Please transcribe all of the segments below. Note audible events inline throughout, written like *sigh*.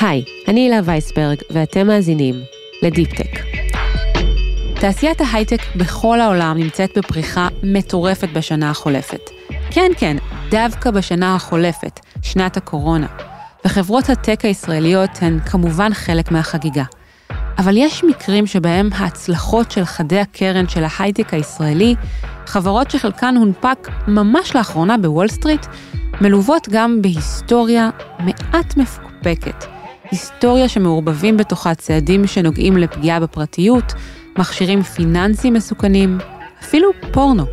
היי, אני הילה וייסברג, ואתם מאזינים ל Deep Tech. תעשיית ההייטק בכל העולם נמצאת בפריחה מטורפת בשנה החולפת. כן, כן, דווקא בשנה החולפת, שנת הקורונה. וחברות הטק הישראליות הן כמובן חלק מהחגיגה. אבל יש מקרים שבהם ההצלחות של חדי הקרן של ההייטק הישראלי, חברות שחלקן הונפק ממש לאחרונה בוול סטריט, מלוות גם בהיסטוריה מעט מפוקפקת. היסטוריה שמעורבבים בתוכה צעדים שנוגעים לפגיעה בפרטיות, מכשירים פיננסיים מסוכנים, אפילו פורנו.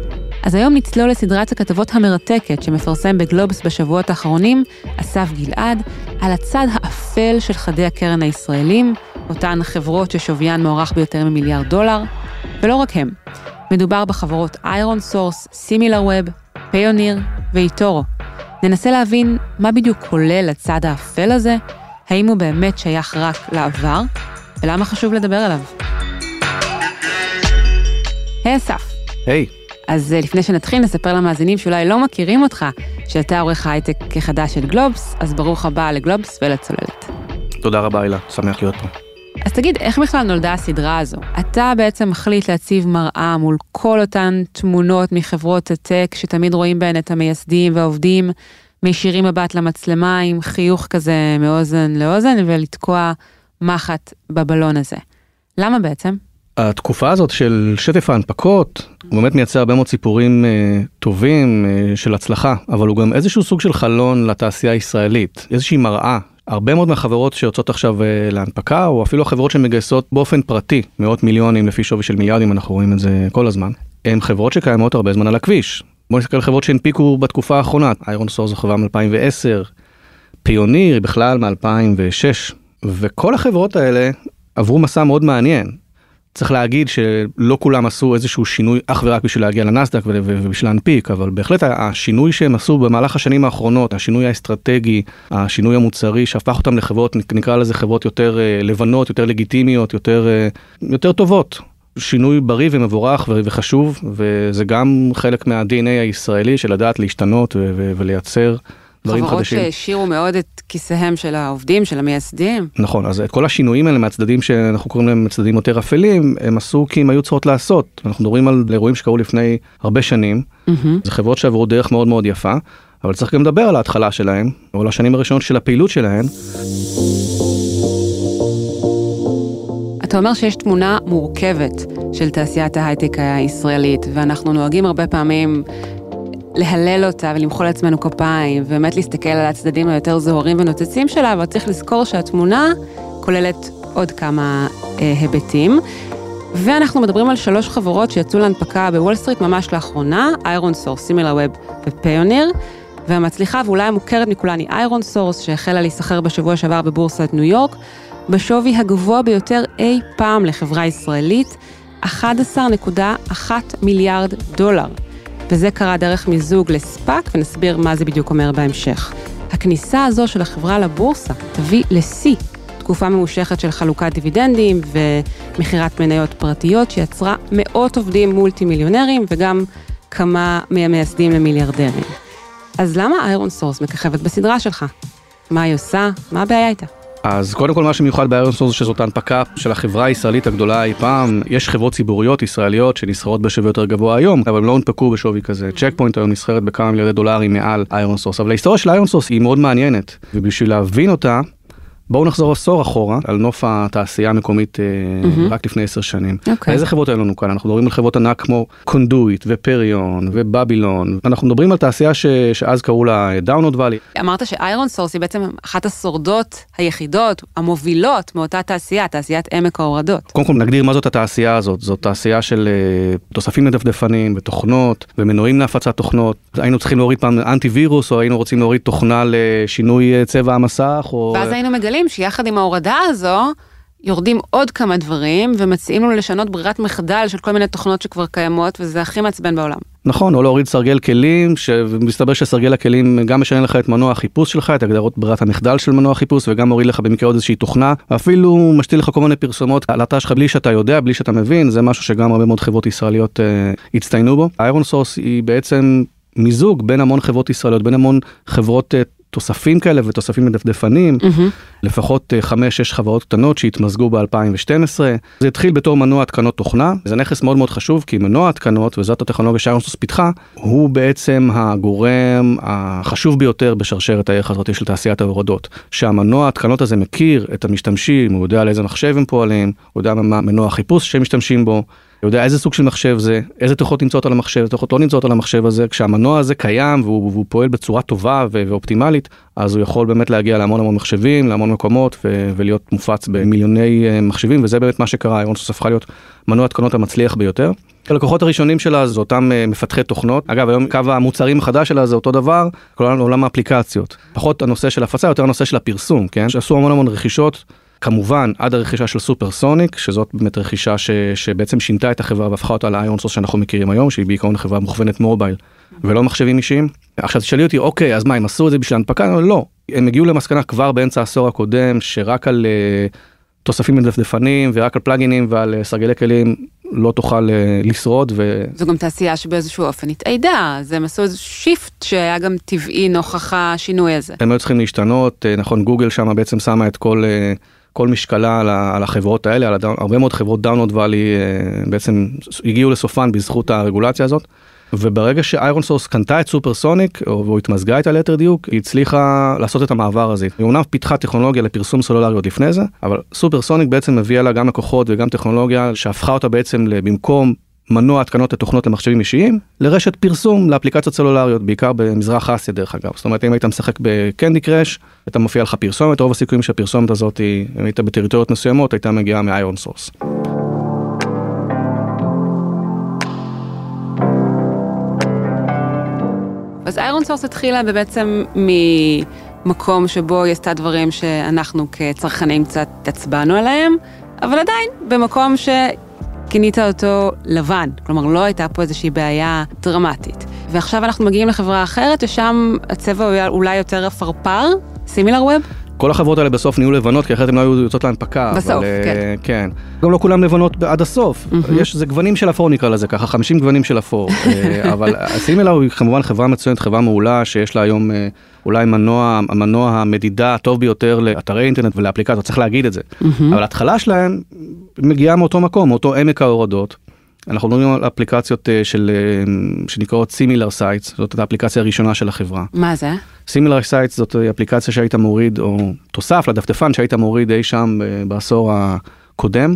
אז היום נצלול לסדרת הכתבות המרתקת שמפרסם בגלובס בשבועות האחרונים, אסף גלעד, על הצד האפל של חדי הקרן הישראלים, אותן חברות ששוויין מוערך ביותר ממיליארד דולר, ולא רק הם. מדובר בחברות ironSource, SimilarWeb, Payoneer ו eToro. ננסה להבין מה בדיוק כולל הצד האפל הזה, האם הוא באמת שייך רק לעבר, ולמה חשוב לדבר עליו. היי hey, אסף. היי. Hey. אז אה, לפני שנתחיל, נספר למאזינים שאולי לא מכירים אותך, שאתה עורך הייטק החדש של גלובס, אז ברוך הבא לגלובס ולצוללת. תודה רבה, הילה, שמח להיות פה. אז תגיד, איך בכלל נולדה הסדרה הזו? אתה בעצם מחליט להציב מראה מול כל אותן תמונות מחברות הטק שתמיד רואים בהן את המייסדים והעובדים, מישירים מבט למצלמה עם חיוך כזה מאוזן לאוזן ולתקוע מחט בבלון הזה. למה בעצם? התקופה הזאת של שטף ההנפקות, הוא באמת מייצר הרבה מאוד סיפורים אה, טובים אה, של הצלחה, אבל הוא גם איזשהו סוג של חלון לתעשייה הישראלית, איזושהי מראה. הרבה מאוד מהחברות שיוצאות עכשיו אה, להנפקה, או אפילו החברות שמגייסות באופן פרטי מאות מיליונים לפי שווי של מיליארדים, אנחנו רואים את זה כל הזמן, הן חברות שקיימות הרבה זמן על הכביש. בוא נסתכל על חברות שהנפיקו בתקופה האחרונה, איירון סור זו חברה מ-2010, פיוניר בכלל מ-2006, וכל החברות האלה עברו מסע מאוד מעניין. צריך להגיד שלא כולם עשו איזשהו שינוי אך ורק בשביל להגיע לנסדק ובשביל להנפיק, אבל בהחלט השינוי שהם עשו במהלך השנים האחרונות, השינוי האסטרטגי, השינוי המוצרי שהפך אותם לחברות, נקרא לזה חברות יותר אה, לבנות, יותר לגיטימיות, יותר, אה, יותר טובות. שינוי בריא ומבורך וחשוב, וזה גם חלק מה-DNA הישראלי של לדעת להשתנות ולייצר. דברים חדשים. חברות שהשאירו מאוד את כיסיהם של העובדים, של המייסדים. נכון, אז את כל השינויים האלה מהצדדים שאנחנו קוראים להם צדדים יותר אפלים, הם עשו כי הם היו צריכות לעשות. אנחנו מדברים על אירועים שקרו לפני הרבה שנים, mm-hmm. זה חברות שעברו דרך מאוד מאוד יפה, אבל צריך גם לדבר על ההתחלה שלהם, או על השנים הראשונות של הפעילות שלהם. אתה אומר שיש תמונה מורכבת של תעשיית ההייטק הישראלית, ואנחנו נוהגים הרבה פעמים להלל אותה ולמחוא לעצמנו כפיים, ובאמת להסתכל על הצדדים היותר זוהרים ונוצצים שלה, אבל צריך לזכור שהתמונה כוללת עוד כמה אה, היבטים. ואנחנו מדברים על שלוש חברות שיצאו להנפקה בוול סטריט ממש לאחרונה, ironSource, SimilarWeb ו Payoneer, והמצליחה ואולי המוכרת מכולן היא ironSource, שהחלה להיסחר בשבוע שעבר בבורסת ניו יורק, בשווי הגבוה ביותר אי פעם לחברה ישראלית, 11.1 מיליארד דולר. וזה קרה דרך מיזוג ל SPAC, ונסביר מה זה בדיוק אומר בהמשך. הכניסה הזו של החברה לבורסה תביא לשיא תקופה ממושכת של חלוקת דיבידנדים ומכירת מניות פרטיות שיצרה מאות עובדים מולטי מיליונרים וגם כמה מהמייסדים למיליארדרים. אז למה ironSource מככבת בסדרה שלך? מה היא עושה? מה הבעיה איתה? אז קודם כל מה שמיוחד ב ironSource שזאת הנפקה של החברה הישראלית הגדולה אי פעם, יש חברות ציבוריות ישראליות שנסחרות בשווי יותר גבוה היום, אבל הם לא הונפקו בשווי כזה. Check Point היום נסחרת בכמה מיליארדי דולרים מעל ironSource, אבל ההיסטוריה של איירנסורס היא מאוד מעניינת, ובשביל להבין אותה, בואו נחזור עשור אחורה על נוף התעשייה המקומית mm-hmm. רק לפני עשר שנים. Okay. אוקיי. איזה חברות היו לנו כאן? אנחנו מדברים על חברות ענק כמו Conduit ו Perion ו Babylon. אנחנו מדברים על תעשייה ש... שאז קראו לה Download Valley. אמרת ש ironSource היא בעצם אחת השורדות היחידות, המובילות מאותה תעשייה, תעשיית עמק ההורדות. קודם כל נגדיר מה זאת התעשייה הזאת. זאת תעשייה של uh, תוספים לדפדפנים ותוכנות ומנועים להפצת תוכנות. היינו צריכים להוריד פעם אנטי וירוס או היינו רוצים להוריד תוכנה לשינוי אה, צבע המסך. או... ואז היינו מגלים מגלים שיחד עם ההורדה הזו, יורדים עוד כמה דברים ומציעים לנו לשנות ברירת מחדל של כל מיני תוכנות שכבר קיימות, וזה הכי מעצבן בעולם. נכון, או להוריד סרגל כלים, שמסתבר שסרגל הכלים גם משנה לך את מנוע החיפוש שלך, את הגדרות ברירת המחדל של מנוע החיפוש, וגם מוריד לך במקרה עוד איזושהי תוכנה, אפילו משתיל לך כל מיני פרסומות על התא שלך בלי שאתה יודע, בלי שאתה מבין, זה משהו שגם הרבה מאוד חברות ישראליות אה, הצטיינו בו. ironSource היא בעצם מיזוג בין המון חברות ישראליות, בין המון חברות uh, תוספים כאלה ותוספים מדפדפנים, Mm-hmm. לפחות 5-6 חברות קטנות שהתמזגו ב-2012. זה התחיל בתור מנוע התקנות תוכנה, זה נכס מאוד מאוד חשוב, כי מנוע התקנות, וזאת הטכנולוגיה שאיירנסוס פיתחה, הוא בעצם הגורם החשוב ביותר בשרשרת הערך הזאת של תעשיית ההורדות. שהמנוע התקנות הזה מכיר את המשתמשים, הוא יודע על איזה מחשב הם פועלים, הוא יודע מה מנוע החיפוש שהם משתמשים בו. יודע איזה סוג של מחשב זה, איזה תוכנות נמצאות על המחשב, איזה תוכנות לא נמצאות על המחשב הזה, כשהמנוע הזה קיים והוא, והוא פועל בצורה טובה ואופטימלית, אז הוא יכול באמת להגיע להמון המון מחשבים, להמון מקומות ולהיות מופץ במיליוני uh, מחשבים, וזה באמת מה שקרה, ironSource הפכה להיות מנוע התקנות המצליח ביותר. הלקוחות הראשונים שלה זה אותם uh, מפתחי תוכנות, אגב היום קו המוצרים החדש שלה זה אותו דבר, כל עולם האפליקציות, פחות הנושא של הפצה, יותר הנושא של הפרסום, כן, שעשו המון המון רכישות. כמובן עד הרכישה של Supersonic שזאת באמת רכישה ש, שבעצם שינתה את החברה והפכה אותה ל ironSource שאנחנו מכירים היום שהיא בעיקרון חברה מוכוונת mobile ולא מחשבים אישיים. עכשיו תשאלי אותי אוקיי אז מה הם עשו את זה בשביל הנפקה? לא הם הגיעו למסקנה כבר באמצע העשור הקודם שרק על uh, תוספים לדפדפנים ורק על פלאגינים ועל uh, סרגלי כלים לא תוכל uh, לשרוד. ו... זו גם תעשייה שבאיזשהו אופן התאיידה, אז הם עשו איזה shift שהיה גם טבעי נוכח השינוי הזה. הם היו צריכים להשתנות, נכון גוגל שם בעצם שמה את כל... Uh, כל משקלה על, על החברות האלה, על ה Down... הרבה מאוד חברות Download Valley בעצם הגיעו לסופן בזכות הרגולציה הזאת. וברגע ש ironSource קנתה את Supersonic, או התמזגה איתה ליתר דיוק, היא הצליחה לעשות את המעבר הזה. היא אומנם פיתחה טכנולוגיה לפרסום סלולרי עוד לפני זה, אבל Supersonic בעצם הביאה לה גם לקוחות וגם טכנולוגיה שהפכה אותה בעצם במקום מנוע התקנות לתוכנות למחשבים אישיים לרשת פרסום לאפליקציות סלולריות בעיקר במזרח אסיה דרך אגב זאת אומרת אם היית משחק ב Candy Crush היה מופיע לך פרסומת רוב הסיכויים שהפרסומת הזאת אם היית בטריטוריות מסוימות הייתה מגיעה מ ironSource. אז ironSource התחילה בעצם ממקום שבו היא עשתה דברים שאנחנו כצרכנים קצת התעצבנו עליהם אבל עדיין במקום ש... כינית אותו לבן, כלומר לא הייתה פה איזושהי בעיה דרמטית. ועכשיו אנחנו מגיעים לחברה אחרת, ששם הצבע הוא אולי יותר עפרפר, SimilarWeb? כל החברות האלה בסוף נהיו לבנות, כי אחרת הן לא היו יוצאות להנפקה. בסוף, אבל, כן. כן. גם לא כולם לבנות עד הסוף. Mm-hmm. יש, זה גוונים של אפור נקרא לזה ככה, 50 גוונים של אפור. *laughs* אבל Similar היא כמובן חברה מצוינת, חברה מעולה, שיש לה היום אולי מנוע, המנוע המדידה הטוב ביותר לאתרי אינטרנט ולאפליקציות, צריך להגיד את זה. Mm-hmm. אבל ההתחלה שלהם מגיעה מאותו מקום, מאותו עמק ההורדות. אנחנו מדברים על אפליקציות של, שנקראות SimilarSites, זאת האפליקציה הראשונה של החברה. מה זה? Similar Sites זאת אפליקציה שהיית מוריד, או תוסף לדפדפן שהיית מוריד אי שם בעשור הקודם,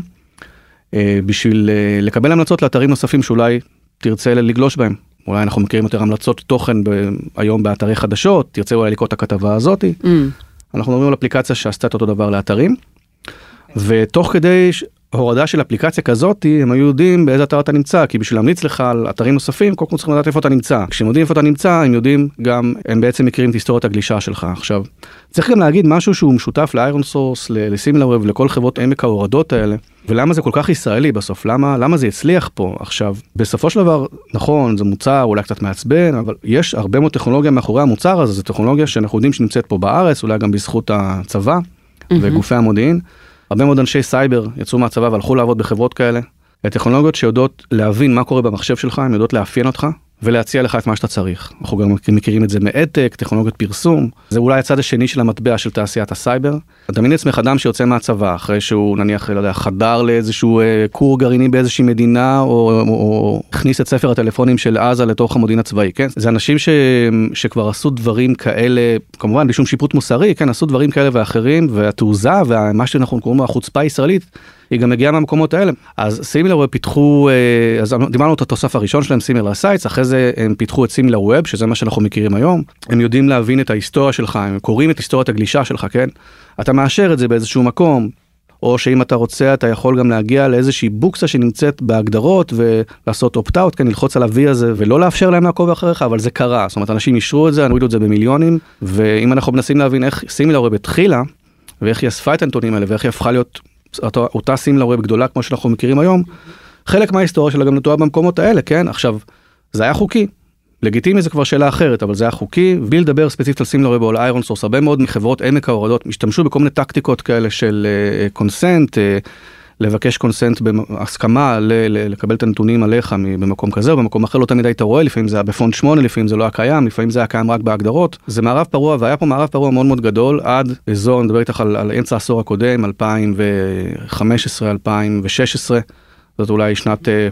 בשביל לקבל המלצות לאתרים נוספים שאולי תרצה לגלוש בהם. אולי אנחנו מכירים יותר המלצות תוכן ב- היום באתרי חדשות, תרצה אולי לקרוא את הכתבה הזאתי. Mm. אנחנו מדברים על אפליקציה שעשתה את אותו דבר לאתרים, ותוך כדי הורדה של אפליקציה כזאת הם היו יודעים באיזה אתר אתה נמצא כי בשביל להמליץ לך על אתרים נוספים כל כך צריכים לדעת איפה אתה נמצא. כשהם יודעים איפה אתה נמצא הם יודעים גם הם בעצם מכירים את היסטוריית הגלישה שלך. עכשיו צריך גם להגיד משהו שהוא משותף ל ironSource ל Similar ולכל חברות עמק ההורדות האלה. ולמה זה כל כך ישראלי בסוף? למה למה זה הצליח פה? עכשיו בסופו של דבר נכון זה מוצר אולי קצת מעצבן אבל יש הרבה מאוד טכנולוגיה מאחורי המוצר הזה. זו טכנולוגיה שאנחנו יודעים שנמצאת פה בארץ אולי גם בזכות הצבא mm-hmm. וגופי המודיעין. הרבה מאוד אנשי סייבר יצאו מהצבא והלכו לעבוד בחברות כאלה. טכנולוגיות שיודעות להבין מה קורה במחשב שלך, הן יודעות לאפיין אותך ולהציע לך את מה שאתה צריך. אנחנו גם מכירים את זה מ adtech, טכנולוגיות פרסום, זה אולי הצד השני של המטבע של תעשיית הסייבר. תדמיין לעצמך אדם שיוצא מהצבא אחרי שהוא נניח, לא יודע, חדר לאיזשהו אה, כור גרעיני באיזושהי מדינה או, או, או הכניס את ספר הטלפונים של עזה לתוך המודיעין הצבאי, כן? זה אנשים ש, שכבר עשו דברים כאלה, כמובן בלי שום שיפוט מוסרי, כן, עשו דברים כאלה ואחרים, והתעוזה ומה שאנחנו קוראים לו החוצפה הישראלית. היא גם מגיעה מהמקומות האלה. אז Similar פיתחו, אה, אז דיברנו את התוסף הראשון שלהם, Similar Sites, אחרי זה הם פיתחו את SimilarWeb, שזה מה שאנחנו מכירים היום. הם יודעים להבין את ההיסטוריה שלך, הם קוראים את היסטוריית הגלישה שלך, כן? אתה מאשר את זה באיזשהו מקום, או שאם אתה רוצה אתה יכול גם להגיע לאיזושהי בוקסה שנמצאת בהגדרות ולעשות אופט-אאוט, כן, ללחוץ על ה-V הזה ולא לאפשר להם לעקוב אחריך, אבל זה קרה, זאת אומרת אנשים אישרו את זה, הורידו את זה במיליונים, ואם אנחנו מנסים להבין איך סימילר ווב התחילה, ואיך היא אספה את הנתונים האלה ואיך היא הפכה להיות אותה, סימלה ווב גדולה כמו שאנחנו מכירים היום, חלק מההיסטוריה שלה גם נטועה במקומות האלה, כן? עכשיו, זה היה חוקי. לגיטימי זה כבר שאלה אחרת, אבל זה היה חוקי. בלי לדבר ספציפית על SimilarWeb או על ironSource, הרבה מאוד מחברות עמק ההורדות השתמשו בכל מיני טקטיקות כאלה של קונסנט, uh, uh, לבקש consent ל- לקבל את הנתונים עליך במקום כזה או במקום אחר לא תמיד היית רואה לפעמים זה היה בפונט 8 לפעמים זה לא היה קיים לפעמים זה היה קיים רק בהגדרות. זה מערב פרוע והיה פה מערב פרוע מאוד מאוד גדול עד אזור אני מדבר איתך על, על אמצע העשור הקודם 2015 2016 זאת אולי שנת אה,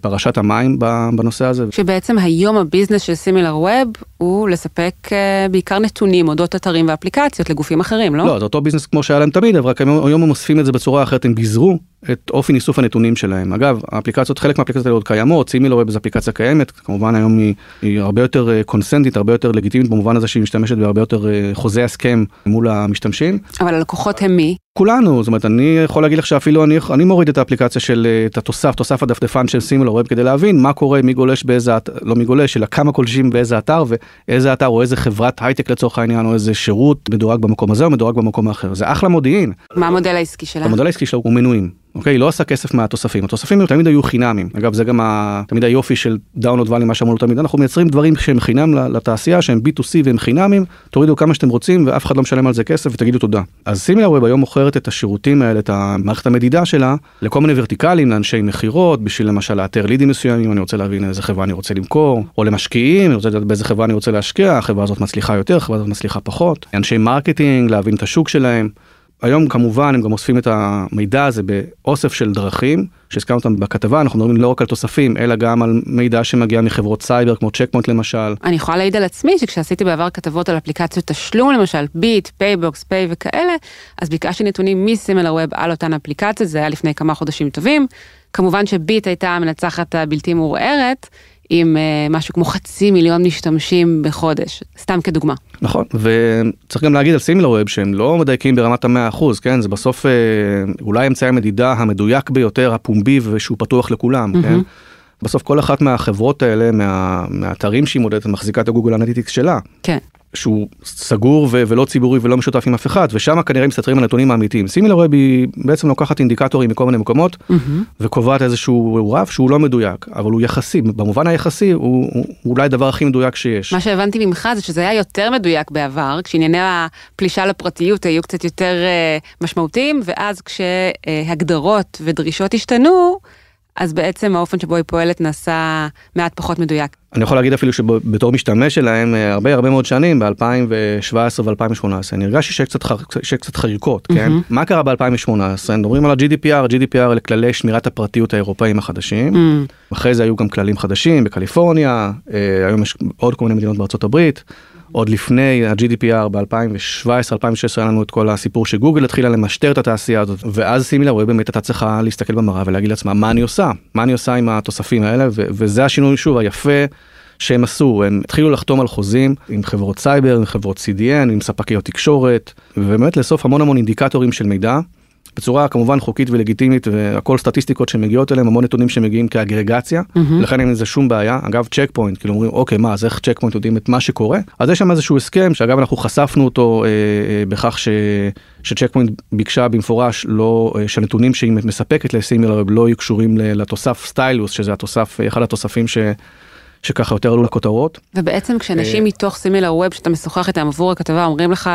פרשת המים בנושא הזה. שבעצם היום הביזנס של SimilarWeb הוא לספק אה, בעיקר נתונים אודות אתרים ואפליקציות לגופים אחרים, לא? לא, זה אותו ביזנס כמו שהיה להם תמיד, אבל רק היום הם אוספים את זה בצורה אחרת, הם גיוונו את אופן איסוף הנתונים שלהם. אגב, האפליקציות, חלק מהאפליקציות האלה עוד קיימות, SimilarWeb זו אפליקציה קיימת, כמובן היום היא, היא הרבה יותר קונסנטית, הרבה יותר לגיטימית במובן הזה שהיא משתמשת בהרבה יותר חוזה הסכם מול המשתמשים. אבל הלקוחות הם מי? כולנו, זאת אומרת, אני יכול להגיד לך שאפילו אני, אני מוריד את האפליקציה של, את התוסף, תוסף הדפדפן של סימילר ווב כדי להבין מה קורה, מי גולש באיזה, לא מי גולש, אלא כמה גולשים באיזה אתר ואיזה אתר או איזה חברת הייטק לצורך העניין או איזה שירות מדורג במקום הזה או מדורג במקום האחר. זה אחלה מודיעין. מה המודל העסקי שלה? המודל העסקי שלה הוא מנויים. אוקיי? לא עשה כסף מהתוספים, התוספים תמיד היו חינמים. אגב, זה גם ה... תמיד היופי של דאונלוד ואלי, מה שאמרנו תמיד, אנחנו מייצרים דברים שהם חינם לתעשייה, שהם B2C והם חינמים, תורידו כמה שאתם רוצים ואף אחד לא משלם על זה כסף ותגידו תודה. אז SimilarWeb היום מוכרת את השירותים האלה, את המערכת המדידה שלה, לכל מיני ורטיקלים, לאנשי מכירות, בשביל למשל לאתר לידים מסוימים, אני רוצה להבין איזה חברה אני רוצה למכור, או למשקיעים, אני רוצה לדעת באיזה חברה אני רוצה להשקיע, החברה הזאת. היום כמובן הם גם אוספים את המידע הזה באוסף של דרכים שהזכרנו אותם בכתבה אנחנו מדברים לא רק על תוספים אלא גם על מידע שמגיע מחברות סייבר כמו Check Point למשל. אני יכולה להעיד על עצמי שכשעשיתי בעבר כתבות על אפליקציות תשלום למשל ביט PayBox Pay וכאלה אז ביקשתי נתונים מ SimilarWeb על אותן אפליקציות זה היה לפני כמה חודשים טובים כמובן שביט הייתה המנצחת הבלתי מעורערת. עם uh, משהו כמו חצי מיליון משתמשים בחודש, סתם כדוגמה. נכון, וצריך גם להגיד על SimilarWeb שהם לא מדייקים ברמת המאה אחוז, כן? זה בסוף uh, אולי אמצעי המדידה המדויק ביותר, הפומבי ושהוא פתוח לכולם, mm-hmm. כן? בסוף כל אחת מהחברות האלה, מה, מהאתרים שהיא מודדת, מחזיקה את ה Google Analytics שלה. כן. שהוא סגור ו- ולא ציבורי ולא משותף עם אף אחד ושם כנראה מסתתרים הנתונים האמיתיים. SimilarWeb היא בעצם לוקחת אינדיקטורים מכל מיני מקומות mm-hmm. וקובעת איזשהו רף שהוא לא מדויק אבל הוא יחסי במובן היחסי הוא, הוא, הוא אולי הדבר הכי מדויק שיש. מה שהבנתי ממך זה שזה היה יותר מדויק בעבר כשענייני הפלישה לפרטיות היו קצת יותר uh, משמעותיים ואז כשהגדרות ודרישות השתנו. אז בעצם האופן שבו היא פועלת נעשה מעט פחות מדויק. אני יכול להגיד אפילו שבתור משתמש שלהם אה, הרבה הרבה מאוד שנים ב2017 ו2018 אני הרגשתי שיש קצת, חריקות כן mm-hmm. מה קרה ב2018 מדברים על ה-GDPR GDPR אלה כללי שמירת הפרטיות האירופאים החדשים mm-hmm. אחרי זה היו גם כללים חדשים בקליפורניה אה, היום יש עוד כל מיני מדינות בארצות הברית. עוד לפני ה-GDPR ב-2017-2016 היה לנו את כל הסיפור שגוגל התחילה למשטר את התעשייה הזאת ואז שימי לב באמת הייתה צריכה להסתכל במראה ולהגיד לעצמה מה אני עושה מה אני עושה עם התוספים האלה וזה השינוי שוב היפה שהם עשו הם התחילו לחתום על חוזים עם חברות סייבר עם חברות CDN עם ספקיות תקשורת ובאמת לאסוף המון המון אינדיקטורים של מידע. בצורה כמובן חוקית ולגיטימית והכל סטטיסטיקות שמגיעות אליהם המון נתונים שמגיעים כאגרגציה mm-hmm. לכן אין לזה שום בעיה אגב Check Point כאילו אומרים אוקיי מה אז איך Check Point יודעים את מה שקורה אז יש שם איזשהו הסכם שאגב אנחנו חשפנו אותו אה, אה, בכך ש... ש Check Point ביקשה במפורש לא אה, שהנתונים שהיא מספקת ל Similar לא יהיו קשורים לתוסף Stylish שזה התוסף אחד התוספים ש... שככה יותר עלו לכותרות. ובעצם כשאנשים מתוך סימילר ווב שאתה משוחח איתם עבור הכתבה אומרים לך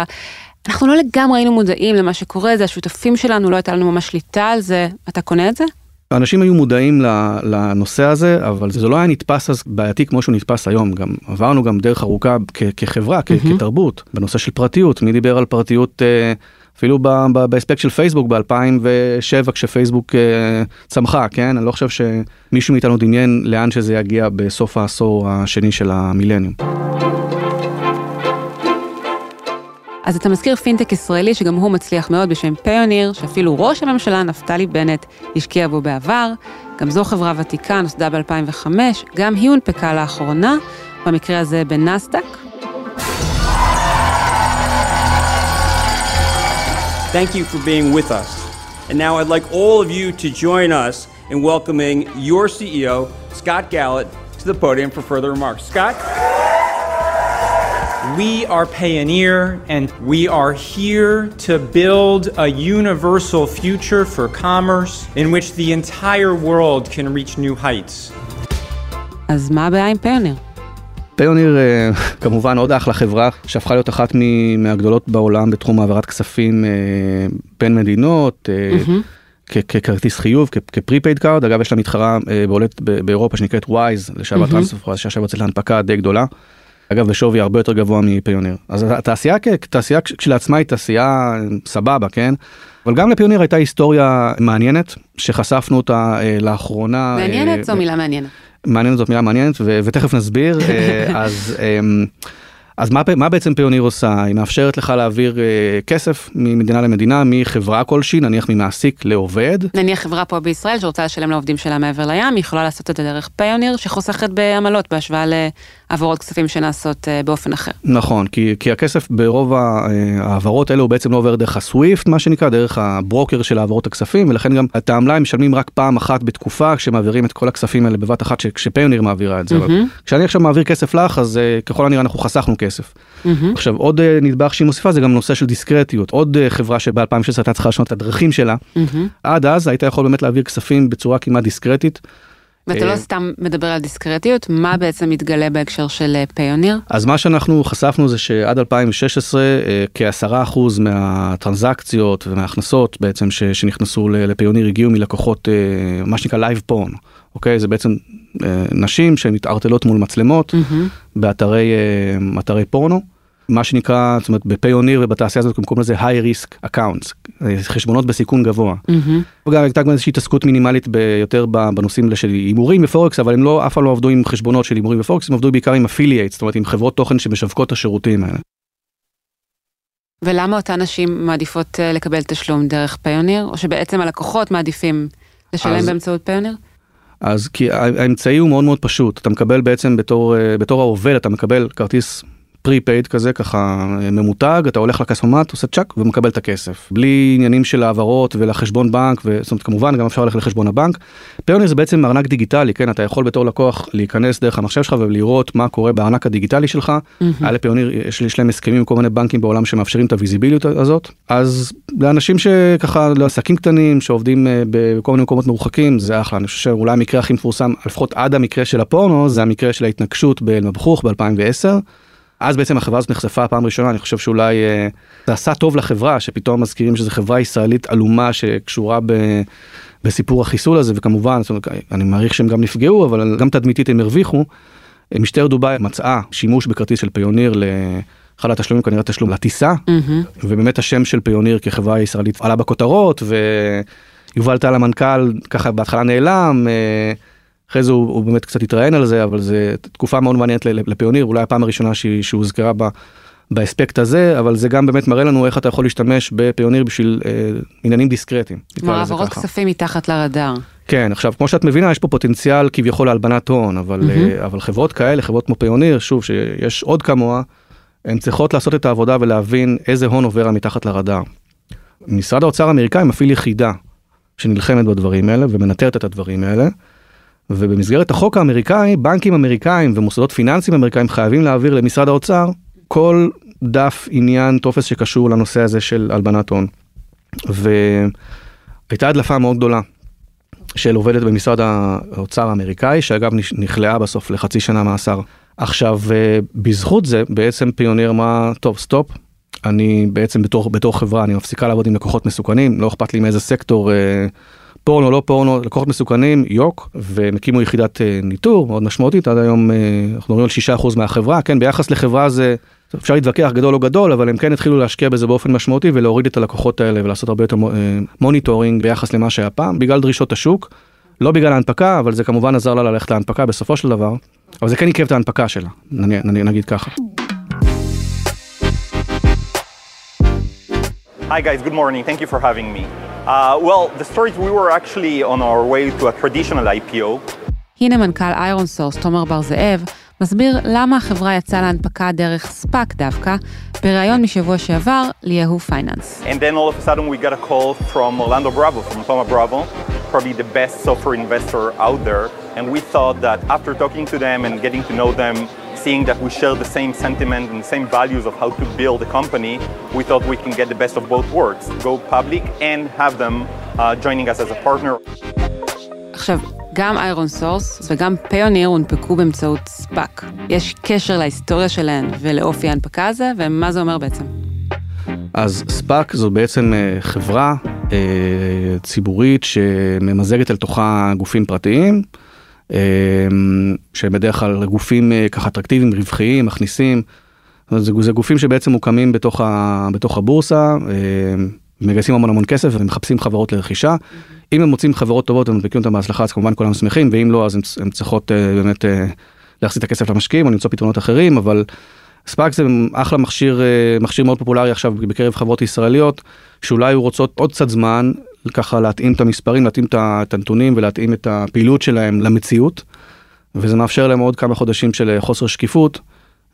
אנחנו לא לגמרי היינו מודעים למה שקורה, זה השותפים שלנו, לא הייתה לנו ממש שליטה על זה. אתה קונה את זה? אנשים היו מודעים לנושא הזה, אבל זה לא היה נתפס אז בעייתי כמו שהוא נתפס היום. גם עברנו גם דרך ארוכה כחברה, mm-hmm. כתרבות, בנושא של פרטיות. מי דיבר על פרטיות אה, אפילו באספקט של פייסבוק ב-2007 כשפייסבוק אה, צמחה, כן? אני לא חושב שמישהו מאיתנו דמיין לאן שזה יגיע בסוף העשור השני של המילניום. אז אתה מזכיר פינטק ישראלי שגם הוא מצליח מאוד בשם פיוניר, שאפילו ראש הממשלה נפתלי בנט השקיע בו בעבר. גם זו חברה ותיקה, נוסדה ב-2005, גם היא הונפקה לאחרונה, במקרה הזה בנסדק. Thank you for being with us. And now I'd like all of you to join us in welcoming your CEO, Scott Gallett, to the podium for further remarks. Scott? We are Payoneer, and we are here to build a universal future for commerce in which the entire world can reach new heights. אז מה הבעיה עם Payoneer? Payoneer כמובן עוד אחלה חברה שהפכה להיות אחת מהגדולות בעולם בתחום העברת כספים בין מדינות. Mm-hmm. ככרטיס חיוב, כ prepaid card, אגב יש לה מתחרה בולט באירופה שנקראת Wise, לשעבר TransferWise, שעכשיו יוצאת להנפקה די גדולה. אגב בשווי הרבה יותר גבוה מפיוניר. אז התעשייה כתעשייה כשלעצמה היא תעשייה סבבה, כן? אבל גם לפיוניר הייתה היסטוריה מעניינת, שחשפנו אותה אה, לאחרונה. מעניינת זו מילה מעניינת. מעניינת זאת מילה מעניינת, ותכף נסביר. *laughs* אז... אמ, אז מה, מה בעצם פיוניר עושה? היא מאפשרת לך להעביר אה, כסף ממדינה למדינה, מחברה כלשהי, נניח ממעסיק לעובד. נניח חברה פה בישראל שרוצה לשלם לעובדים שלה מעבר לים, היא יכולה לעשות את זה דרך פיוניר שחוסכת בעמלות בהשוואה להעברות כספים שנעשות אה, באופן אחר. נכון, כי, כי הכסף ברוב אה, ההעברות האלו הוא בעצם לא עובר דרך הסוויפט, מה שנקרא, דרך הברוקר של העברות הכספים, ולכן גם את העמלה הם משלמים רק פעם אחת בתקופה כשמעבירים את כל הכספים האלה בבת אחת כשפיוניר מעבירה את זה. Mm-hmm. אבל כשאני עכשיו מעביר כסף לך, אז ככל הנראה אנחנו חסכנו כסף. Mm-hmm. עכשיו עוד אה, נדבך שהיא מוסיפה זה גם נושא של דיסקרטיות עוד אה, חברה שב-2016 הייתה צריכה לשנות את הדרכים שלה mm-hmm. עד אז היית יכול באמת להעביר כספים בצורה כמעט דיסקרטית. ואתה לא אה, סתם מדבר על דיסקרטיות, מה בעצם מתגלה בהקשר של Payoneer? אז מה שאנחנו חשפנו זה שעד 2016 כעשרה אחוז מהטרנזקציות ומההכנסות בעצם שנכנסו ל Payoneer הגיעו מלקוחות מה שנקרא live porn, אוקיי? זה בעצם נשים שמתערטלות מול מצלמות mm-hmm. באתרי פורנו. מה שנקרא, זאת אומרת, ב Payoneer ובתעשייה הזאת קוראים לזה high risk accounts, חשבונות בסיכון גבוה. Mm-hmm. וגם הייתה גם איזושהי התעסקות מינימלית יותר בנושאים של הימורים בפורקס, אבל הם לא, אף פעם לא עבדו עם חשבונות של הימורים בפורקס, הם עבדו בעיקר עם affiliates, זאת אומרת עם חברות תוכן שמשווקות את השירותים האלה. ולמה אותן נשים מעדיפות אה, לקבל תשלום דרך פיוניר, או שבעצם הלקוחות מעדיפים לשלם אז, באמצעות פיוניר? אז כי האמצעי הוא מאוד מאוד פשוט, אתה מקבל בעצם בתור, אה, בתור העובד, אתה מקבל כרטיס prepaid כזה ככה ממותג אתה הולך לכספומט עושה צ'אק ומקבל את הכסף בלי עניינים של העברות ולחשבון בנק וזאת אומרת כמובן גם אפשר ללכת לחשבון הבנק. פיוניר זה בעצם ארנק דיגיטלי כן אתה יכול בתור לקוח להיכנס דרך המחשב שלך ולראות מה קורה בארנק הדיגיטלי שלך. היה לפיוניר יש, יש להם הסכמים עם כל מיני בנקים בעולם שמאפשרים את הוויזיביליות הזאת אז לאנשים שככה לעסקים קטנים שעובדים אה, בכל מיני מקומות מרוחקים זה אחלה אני חושב שאולי המקרה הכי מפורסם לפחות עד המקרה של הפורנו זה המקרה של ההתנגשות באלמבחוך ב2010. אז בעצם החברה הזאת נחשפה פעם ראשונה, אני חושב שאולי אה, זה עשה טוב לחברה, שפתאום מזכירים שזו חברה ישראלית עלומה שקשורה ב... בסיפור החיסול הזה, וכמובן, אומרת, אני מעריך שהם גם נפגעו, אבל גם תדמיתית הם הרוויחו. משטרת דובאי מצאה שימוש בכרטיס של פיוניר לאחד התשלומים, כנראה תשלום לטיסה, mm-hmm. ובאמת השם של פיוניר כחברה ישראלית עלה בכותרות, ויובל טל המנכ"ל ככה בהתחלה נעלם. אחרי זה הוא, הוא באמת קצת התראיין על זה, אבל זה תקופה מאוד מעניינת לפיוניר, אולי הפעם הראשונה שהוזכרה בה. באספקט הזה, אבל זה גם באמת מראה לנו איך אתה יכול להשתמש בפיוניר בשביל אה, עניינים דיסקרטיים. כלומר העברות כספים מתחת לרדאר. כן, עכשיו כמו שאת מבינה יש פה פוטנציאל כביכול להלבנת הון, אבל, mm-hmm. אה, אבל חברות כאלה, חברות כמו פיוניר, שוב שיש עוד כמוה, הן צריכות לעשות את העבודה ולהבין איזה הון עובר מתחת לרדאר. משרד האוצר האמריקאי מפעיל יחידה שנלחמת בדברים האלה ומנטרת את הדברים האלה. ובמסגרת החוק האמריקאי, בנקים אמריקאים ומוסדות פיננסיים אמריקאים חייבים להעביר למשרד האוצר כל דף עניין טופס שקשור לנושא הזה של הלבנת הון. והייתה הדלפה מאוד גדולה של עובדת במשרד האוצר האמריקאי, שאגב נכלאה בסוף לחצי שנה מאסר. עכשיו, בזכות זה בעצם פיוניר אמרה, טוב, סטופ, אני בעצם בתור, בתור חברה, אני מפסיקה לעבוד עם לקוחות מסוכנים, לא אכפת לי מאיזה סקטור. אה, פורנו, לא פורנו, לקוחות מסוכנים, יוק, והם הקימו יחידת אה, ניטור מאוד משמעותית, עד היום אה, אנחנו מדברים על 6% מהחברה, כן, ביחס לחברה זה, אפשר להתווכח גדול או גדול, אבל הם כן התחילו להשקיע בזה באופן משמעותי ולהוריד את הלקוחות האלה ולעשות הרבה יותר אה, monitoring ביחס למה שהיה פעם, בגלל דרישות השוק, לא בגלל ההנפקה, אבל זה כמובן עזר לה ללכת להנפקה בסופו של דבר, אבל זה כן עיכב את ההנפקה שלה, נגיד ככה. Hi guys, good morning. Thank you for having me. Uh, well, the story is we were actually on our way to a traditional IPO. הנה מנכ"ל איירון סורס, תומר בר זאב, מסביר למה החברה יצאה להנפקה דרך ספאק דווקא, בריאיון משבוע שעבר ליהו פייננס. And then all of a sudden we got a call from Orlando Bravo, from Toma Bravo, probably the best software investor out there, And we thought that after talking to them and getting to know them, seeing that we share the same sentiment and the same values of how to build a company, we thought we can get the best of both worlds, go public and have them uh, joining us as a partner. עכשיו, גם איירון סורס וגם פיוניר הונפקו באמצעות ספאק. יש קשר להיסטוריה שלהן ולאופי ההנפקה הזה, ומה זה אומר בעצם? אז ספאק זו בעצם חברה ציבורית שממזגת אל תוכה גופים פרטיים, שבדרך כלל גופים ככה אטרקטיביים, רווחיים, מכניסים. זה, זה גופים שבעצם מוקמים בתוך, ה, בתוך הבורסה, מגייסים המון המון כסף ומחפשים חברות לרכישה. אם הם מוצאים חברות טובות ומדביקים אותם בהצלחה אז כמובן כולם שמחים ואם לא אז הם צריכות באמת להחזיר את הכסף למשקיעים או למצוא פתרונות אחרים אבל ספאק זה אחלה מכשיר מכשיר מאוד פופולרי עכשיו בקרב חברות ישראליות שאולי רוצות עוד קצת זמן ככה להתאים את המספרים להתאים את הנתונים ולהתאים את הפעילות שלהם למציאות. וזה מאפשר להם עוד כמה חודשים של חוסר שקיפות.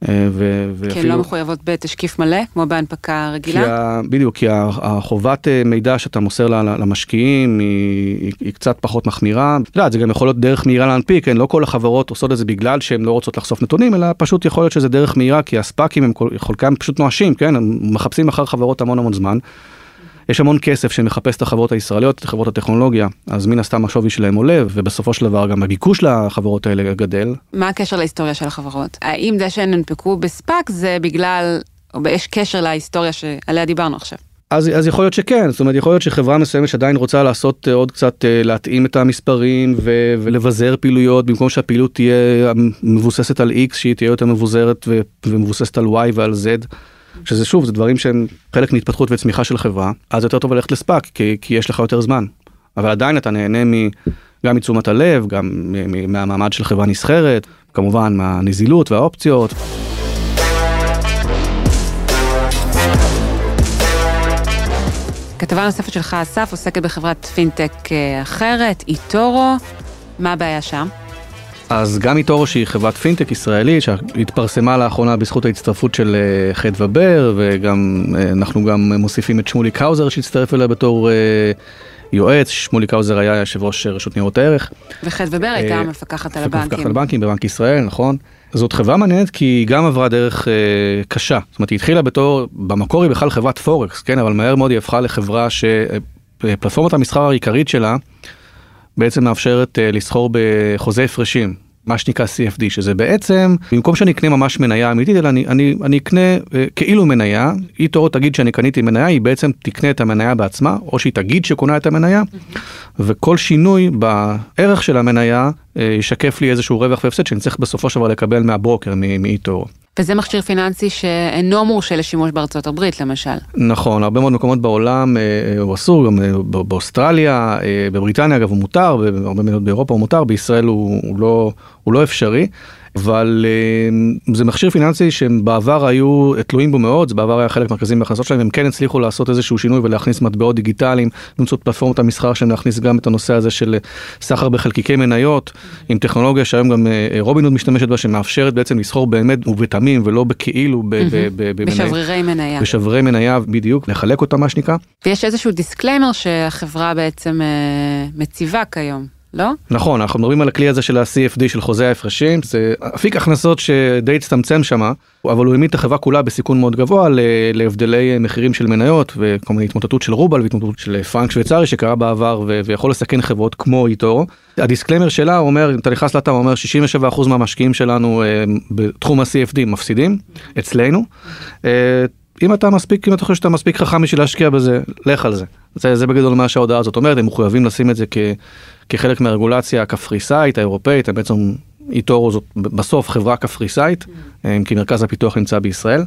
אה, ואפילו... כי הן לא מחויבות בתשקיף מלא, כמו בהנפקה רגילה? כי ה... בדיוק, כי החובת אה, מידע שאתה מוסר למשקיעים היא, היא, היא קצת פחות מחמירה. אתה יודע, זה גם יכול להיות דרך מהירה להנפיק, כן? לא כל החברות עושות את זה בגלל שהן לא רוצות לחשוף נתונים, אלא פשוט יכול להיות שזה דרך מהירה, כי הספאקים הם חלקם פשוט נואשים, כן? הם מחפשים אחר חברות המון המון זמן. יש המון כסף שמחפש את החברות הישראליות, את חברות הטכנולוגיה, אז מן הסתם השווי שלהם עולה, ובסופו של דבר גם הביקוש לחברות האלה גדל. מה הקשר להיסטוריה של החברות? האם זה שהן הונפקו בספאק זה בגלל, או יש קשר להיסטוריה שעליה דיברנו עכשיו? אז, אז יכול להיות שכן, זאת אומרת יכול להיות שחברה מסוימת שעדיין רוצה לעשות אה, עוד קצת אה, להתאים את המספרים ו- ולבזר פעילויות במקום שהפעילות תהיה מבוססת על x שהיא תהיה יותר מבוזרת ו- ומבוססת על y ועל z. שזה שוב, זה דברים שהם חלק מהתפתחות וצמיחה של חברה, אז יותר טוב ללכת לספאק, כי, כי יש לך יותר זמן. אבל עדיין אתה נהנה מ, גם מתשומת הלב, גם מהמעמד של חברה נסחרת, כמובן מהנזילות והאופציות. כתבה נוספת שלך, אסף, עוסקת בחברת פינטק אה, אחרת, איטורו. מה הבעיה שם? אז גם איטורו שהיא חברת פינטק ישראלית שהתפרסמה לאחרונה בזכות ההצטרפות של אה, חדווה בר וגם אה, אנחנו גם מוסיפים את שמוליק האוזר שהצטרף אליה בתור אה, יועץ, שמולי קאוזר היה יושב ראש רשות ניירות הערך. וחדווה בר הייתה המפקחת על הבנקים. מפקחת על הבנקים בבנק ישראל, נכון. זאת חברה מעניינת כי היא גם עברה דרך אה, קשה. זאת אומרת היא התחילה בתור, במקור היא בכלל חברת פורקס, כן, אבל מהר מאוד היא הפכה לחברה שפלטפורמת המסחר העיקרית שלה בעצם מאפשרת uh, לסחור בחוזה הפרשים, מה שנקרא CFD, שזה בעצם, במקום שאני אקנה ממש מניה אמיתית, אלא אני, אני, אני אקנה uh, כאילו מניה, היא תורו תגיד שאני קניתי מניה, היא בעצם תקנה את המניה בעצמה, או שהיא תגיד שקונה את המניה. וכל שינוי בערך של המניה uh, ישקף לי איזשהו רווח והפסד שאני צריך בסופו של דבר לקבל מהברוקר, מאיטורו. וזה מכשיר פיננסי שאינו מורשה לשימוש בארצות הברית למשל. נכון, הרבה מאוד מקומות בעולם אה, אה, הוא אסור, גם אה, באוסטרליה, בבריטניה אגב הוא מותר, בהרבה מדינות באירופה הוא מותר, בישראל הוא, הוא, לא, הוא לא אפשרי. אבל אה, זה מכשיר פיננסי שהם בעבר היו תלויים בו מאוד, זה בעבר היה חלק מרכזי מהכנסות שלהם, הם כן הצליחו לעשות איזשהו שינוי ולהכניס מטבעות דיגיטליים, באמצעות פלטפורמות המסחר שלהם להכניס גם את הנושא הזה של סחר בחלקיקי מניות, עם טכנולוגיה שהיום גם אה, רובינהוד משתמשת בה, שמאפשרת בעצם לסחור באמת ובתמים ולא בכאילו בשברירי מניה. בשברירי מניה בדיוק, לחלק אותה מה שנקרא. ויש איזשהו disclaimer שהחברה בעצם אה, מציבה כיום. לא? נכון, אנחנו מדברים על הכלי הזה של ה-CFD של חוזה ההפרשים, זה אפיק הכנסות שדי הצטמצם שם, אבל הוא העמיד את החברה כולה בסיכון מאוד גבוה להבדלי מחירים של מניות וכל מיני התמוטטות של רובל והתמוטטות של פרנק שוויצרי שקרה בעבר ויכול לסכן חברות כמו איתו. הדיסקלמר שלה אומר, אתה נכנס לאתר, אומר 67% מהמשקיעים שלנו אה, בתחום ה-CFD מפסידים אצלנו. אה, אם אתה מספיק, אם אתה חושב שאתה מספיק חכם בשביל להשקיע בזה, לך על זה. זה, זה בגדול מה שההודעה הזאת אומרת, הם מחויבים לשים את זה כ, כחלק מהרגולציה הקפריסאית האירופאית, בעצם איטורו זאת בסוף חברה קפריסאית, כי מרכז הפיתוח נמצא בישראל.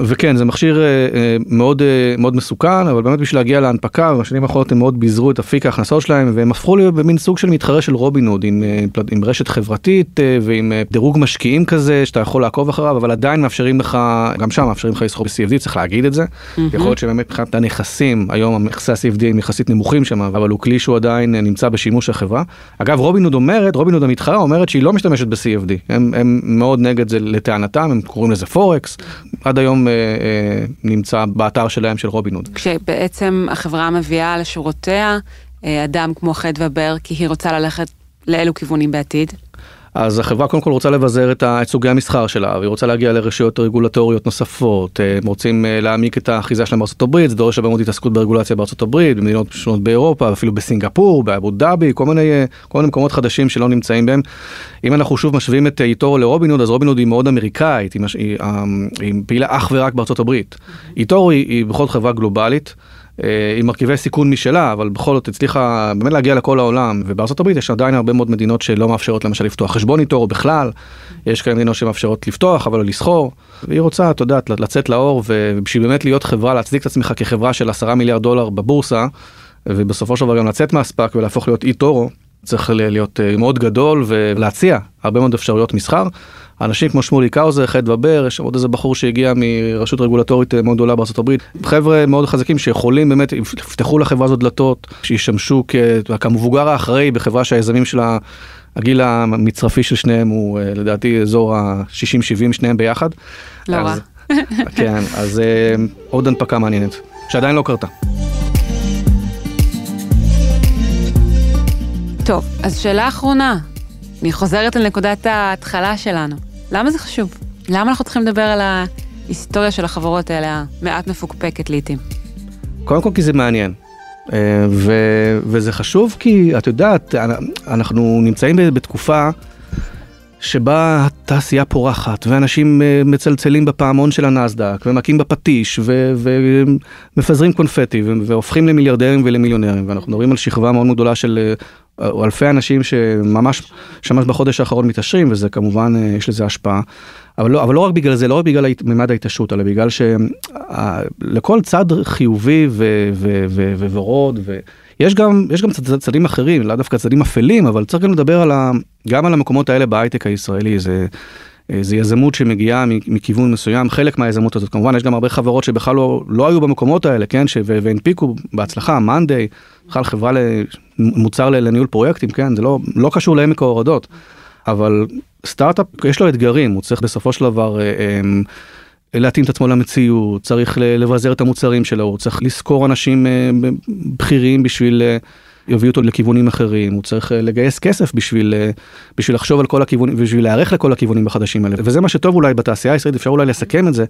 וכן, זה מכשיר אה, אה, מאוד מאוד מסוכן, אבל באמת בשביל להגיע להנפקה, בשנים האחרונות הם מאוד ביזרו את אפיק ההכנסות שלהם, והם הפכו להיות במין סוג של מתחרה של רובין הוד, עם, עם רשת חברתית ועם דירוג משקיעים כזה, שאתה יכול לעקוב אחריו, אבל עדיין מאפשרים לך, גם שם מאפשרים לך לסחור ב-CFD, צריך להגיד את זה. יכול להיות שבאמת מבחינת הנכסים, היום נכסי ה-CFD הם יחסית נמוכים שם, אבל הוא כלי שהוא עדיין נמצא בשימוש החברה. אגב, רובין הוד אומרת, רובין הוד המתחרה אומרת שהיא לא משתמשת ב-CFD, הם, הם מאוד נגד זה לטענתם, הם קוראים לזה פורקס, עד היום אה, אה, נמצא באתר שלהם של רובינהוד. כשבעצם החברה מביאה לשורותיה אה, אדם כמו חדווה בר, כי היא רוצה ללכת לאילו כיוונים בעתיד? אז החברה קודם כל רוצה לבזר את, סוגי המסחר שלה, והיא רוצה להגיע לרשויות רגולטוריות נוספות, אה, הם רוצים אה, להעמיק את האחיזה שלהם בארצות הברית, זה דורש הרבה מאוד התעסקות ברגולציה בארצות הברית, במדינות שונות באירופה, אפילו בסינגפור, באבו דאבי, כל מיני, אה, כל מיני מקומות חדשים שלא נמצאים בהם. אם אנחנו שוב משווים את איטורו לרובינהוד, אז רובינהוד היא מאוד אמריקאית, היא, היא, היא פעילה אך ורק בארצות הברית. איטורו היא, היא כבר חברה גלובלית. אה, עם מרכיבי סיכון משלה, אבל בכל זאת הצליחה באמת להגיע לכל העולם, ובארצות הברית יש עדיין הרבה מאוד מדינות שלא מאפשרות למשל לפתוח חשבון איטורו בכלל, יש כאלה מדינות שמאפשרות לפתוח אבל לא לסחור, והיא רוצה, את יודעת, לצאת לאור, ובשביל באמת להיות חברה, להצדיק את עצמך כחברה של עשרה מיליארד דולר בבורסה, ובסופו של דבר גם לצאת מהספאק ולהפוך להיות איטורו, צריך להיות אה, מאוד גדול ולהציע הרבה מאוד אפשרויות מסחר. אנשים כמו שמולי קאוזר, חד ובר, יש עוד איזה בחור שהגיע מרשות רגולטורית אה, מאוד גדולה הברית, חבר'ה מאוד חזקים שיכולים באמת, יפתחו לחברה הזאת דלתות, שישמשו כמבוגר האחראי בחברה שהיזמים שלה, הגיל המצרפי של שניהם הוא אה, לדעתי אזור ה-60-70 שניהם ביחד. לא רע. *laughs* כן, אז עוד הנפקה מעניינת, שעדיין לא קרתה. טוב, אז שאלה אחרונה. אני חוזרת לנקודת ההתחלה שלנו. למה זה חשוב? למה אנחנו צריכים לדבר על ההיסטוריה של החברות האלה, המעט מפוקפקת לעיתים? קודם כל כי זה מעניין. אה, ו, וזה חשוב כי את יודעת, אנחנו נמצאים בתקופה שבה התעשייה פורחת ואנשים אה, מצלצלים בפעמון של הנסדק ומכים בפטיש ו, ומפזרים קונפטי והופכים למיליארדרים ולמיליונרים ואנחנו מדברים על שכבה מאוד גדולה של אה, אלפי אנשים שממש, שממש בחודש האחרון מתעשרים, וזה כמובן, אה, יש לזה השפעה. אבל לא, אבל לא רק בגלל זה, לא רק בגלל מימד ההתעשרות, אלא בגלל שלכל צד חיובי וורוד, ויש גם, יש גם צד, צדים אחרים, לאו דווקא צדים אפלים, אבל צריך גם לדבר על ה, גם על המקומות האלה בהייטק הישראלי. זה, זה יזמות שמגיעה מכיוון מסוים, חלק מהיזמות הזאת, כמובן יש גם הרבה חברות שבכלל לא, לא היו במקומות האלה, כן, ש, והנפיקו בהצלחה, מאנדיי, בכלל חברה למוצר לניהול פרויקטים, כן, זה לא, לא קשור לעמק ההורדות, אבל סטארט-אפ יש לו אתגרים, הוא צריך בסופו של דבר אה, אה, להתאים את עצמו למציאות, צריך לבזר את המוצרים שלו, צריך לשכור אנשים בכירים בשביל יביא אותו לכיוונים אחרים, הוא צריך אה, לגייס כסף בשביל, אה, בשביל לחשוב על כל הכיוונים, בשביל להיערך לכל הכיוונים החדשים האלה. וזה מה שטוב אולי בתעשייה הישראלית, אפשר אולי לסכם את זה.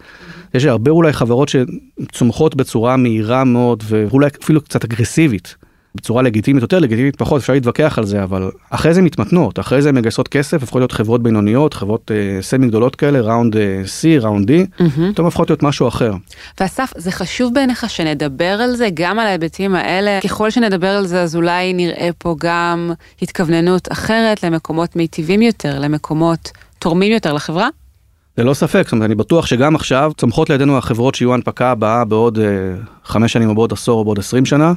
יש הרבה אולי חברות שצומחות בצורה מהירה מאוד, ואולי אפילו קצת אגרסיבית. בצורה לגיטימית יותר, לגיטימית פחות, אפשר להתווכח על זה, אבל אחרי זה מתמתנות, אחרי זה מגייסות כסף, הופכות להיות חברות בינוניות, חברות אה, סמי גדולות כאלה, ראונד אה, C, ראונד D, פתאום הופכות להיות משהו אחר. ואסף, זה חשוב בעיניך שנדבר על זה, גם על ההיבטים האלה, ככל שנדבר על זה אז אולי נראה פה גם התכווננות אחרת למקומות מיטיבים יותר, למקומות תורמים יותר לחברה? ללא ספק, זאת אומרת, אני בטוח שגם עכשיו צומחות לידינו החברות שיהיו הנפקה הבאה בעוד אה, חמש שנים או בעוד עשור או בעוד עשרים שנה.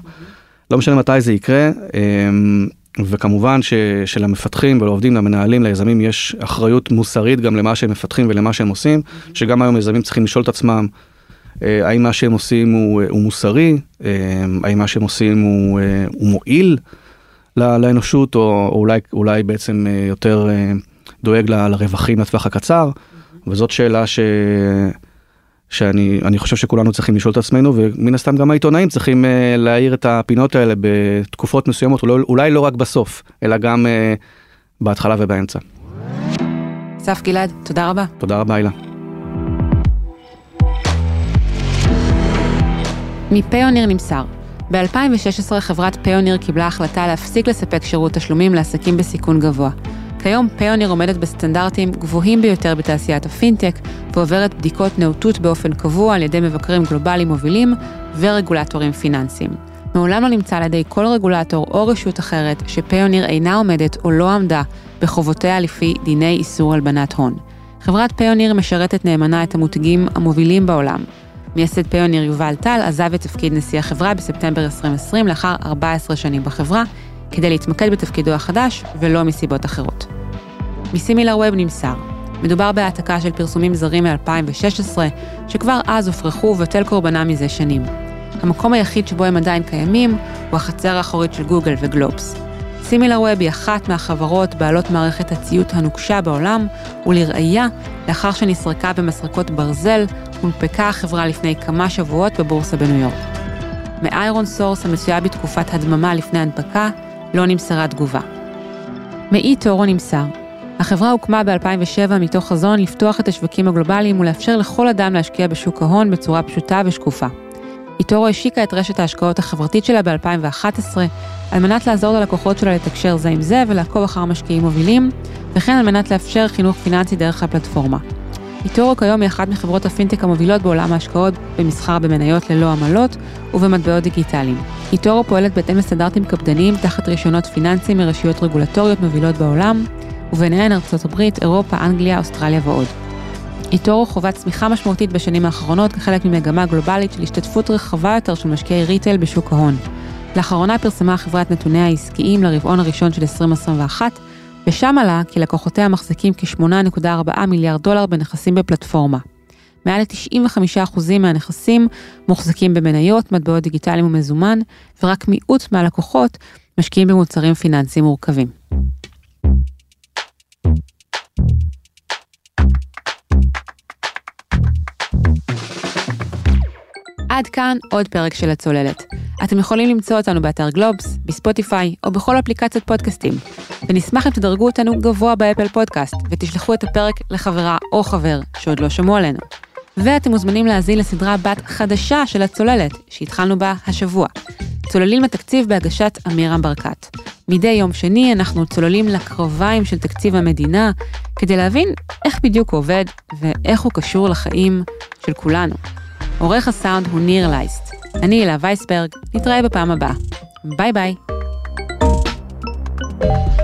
לא משנה מתי זה יקרה, אמ, וכמובן ש, שלמפתחים ולעובדים, למנהלים, ליזמים יש אחריות מוסרית גם למה שהם מפתחים ולמה שהם עושים, שגם היום יזמים צריכים לשאול את עצמם אה, האם מה שהם עושים הוא, הוא מוסרי, אמ, האם מה שהם עושים הוא, אה, הוא מועיל לאנושות, או, או אולי, אולי בעצם אה, יותר דואג לרווחים לטווח הקצר, וזאת שאלה ש... שאני חושב שכולנו צריכים לשאול את עצמנו ומן הסתם גם העיתונאים צריכים uh, להאיר את הפינות האלה בתקופות מסוימות אולי, אולי לא רק בסוף אלא גם uh, בהתחלה ובאמצע. אסף גלעד תודה רבה. תודה רבה הילה. מפיוניר נמסר ב-2016 חברת פיוניר קיבלה החלטה להפסיק לספק שירות תשלומים לעסקים בסיכון גבוה. כיום פיוניר עומדת בסטנדרטים גבוהים ביותר בתעשיית הפינטק, ועוברת בדיקות נאותות באופן קבוע על ידי מבקרים גלובליים מובילים ורגולטורים פיננסיים. מעולם לא נמצא על ידי כל רגולטור או רשות אחרת שפיוניר אינה עומדת או לא עמדה בחובותיה לפי דיני איסור הלבנת הון. חברת פיוניר משרתת נאמנה את המותגים המובילים בעולם. מייסד פיוניר יובל טל עזב את תפקיד נשיא החברה בספטמבר 2020 לאחר 14 שנים בחברה, כדי להתמקד בתפקידו החדש ולא מסיבות אחרות. מסימילר ווב נמסר, מדובר בהעתקה של פרסומים זרים מ-2016, שכבר אז הופרכו ובטל קורבנה מזה שנים. המקום היחיד שבו הם עדיין קיימים הוא החצר האחורית של גוגל וגלובס. סימילר ווב היא אחת מהחברות בעלות מערכת הציות הנוקשה בעולם, ולראיה, לאחר שנסרקה במסרקות ברזל, הונפקה החברה לפני כמה שבועות בבורסה בניו יורק. מאיירון סורס המצויה בתקופת הדממה לפני הנפקה, לא נמסרה תגובה. מאיטורו נמסר, החברה הוקמה ב-2007 מתוך חזון לפתוח את השווקים הגלובליים ולאפשר לכל אדם להשקיע בשוק ההון בצורה פשוטה ושקופה. איטורו השיקה את רשת ההשקעות החברתית שלה ב-2011, על מנת לעזור ללקוחות שלה לתקשר זה עם זה ולעקוב אחר משקיעים מובילים, וכן על מנת לאפשר חינוך פיננסי דרך הפלטפורמה. איטורו כיום היא אחת מחברות הפינטק המובילות בעולם ההשקעות במסחר במניות ללא עמלות ובמטבעות דיגיטליים. איטורו פועלת בהתאם לסטנדרטים קפדניים תחת רישיונות פיננסיים מרשויות רגולטוריות מובילות בעולם, וביניהן ארצות הברית, אירופה, אנגליה, אוסטרליה ועוד. איטורו חווה צמיחה משמעותית בשנים האחרונות כחלק ממגמה גלובלית של השתתפות רחבה יותר של משקיעי retail בשוק ההון. לאחרונה פרסמה החברה את נתוניה העסקיים לרבעון הראשון של 2021, ושם עלה כי לקוחותיה מחזיקים כ-8.4 מיליארד דולר בנכסים בפלטפורמה. מעל ל-95% מהנכסים מוחזקים במניות, מטבעות דיגיטליים ומזומן, ורק מיעוט מהלקוחות משקיעים במוצרים פיננסיים מורכבים. עד כאן עוד פרק של הצוללת. אתם יכולים למצוא אותנו באתר גלובס, בספוטיפיי או בכל אפליקציות פודקאסטים. ונשמח אם תדרגו אותנו גבוה באפל פודקאסט ותשלחו את הפרק לחברה או חבר שעוד לא שמעו עלינו. ואתם מוזמנים להאזין לסדרה בת חדשה של הצוללת, שהתחלנו בה השבוע. צוללים לתקציב בהגשת אמירה ברקת. מדי יום שני אנחנו צוללים לקרביים של תקציב המדינה, כדי להבין איך בדיוק הוא עובד ואיך הוא קשור לחיים של כולנו. עורך הסאונד הוא ניר לייסט. אני אלה וייסברג, נתראה בפעם הבאה. ביי ביי. thank you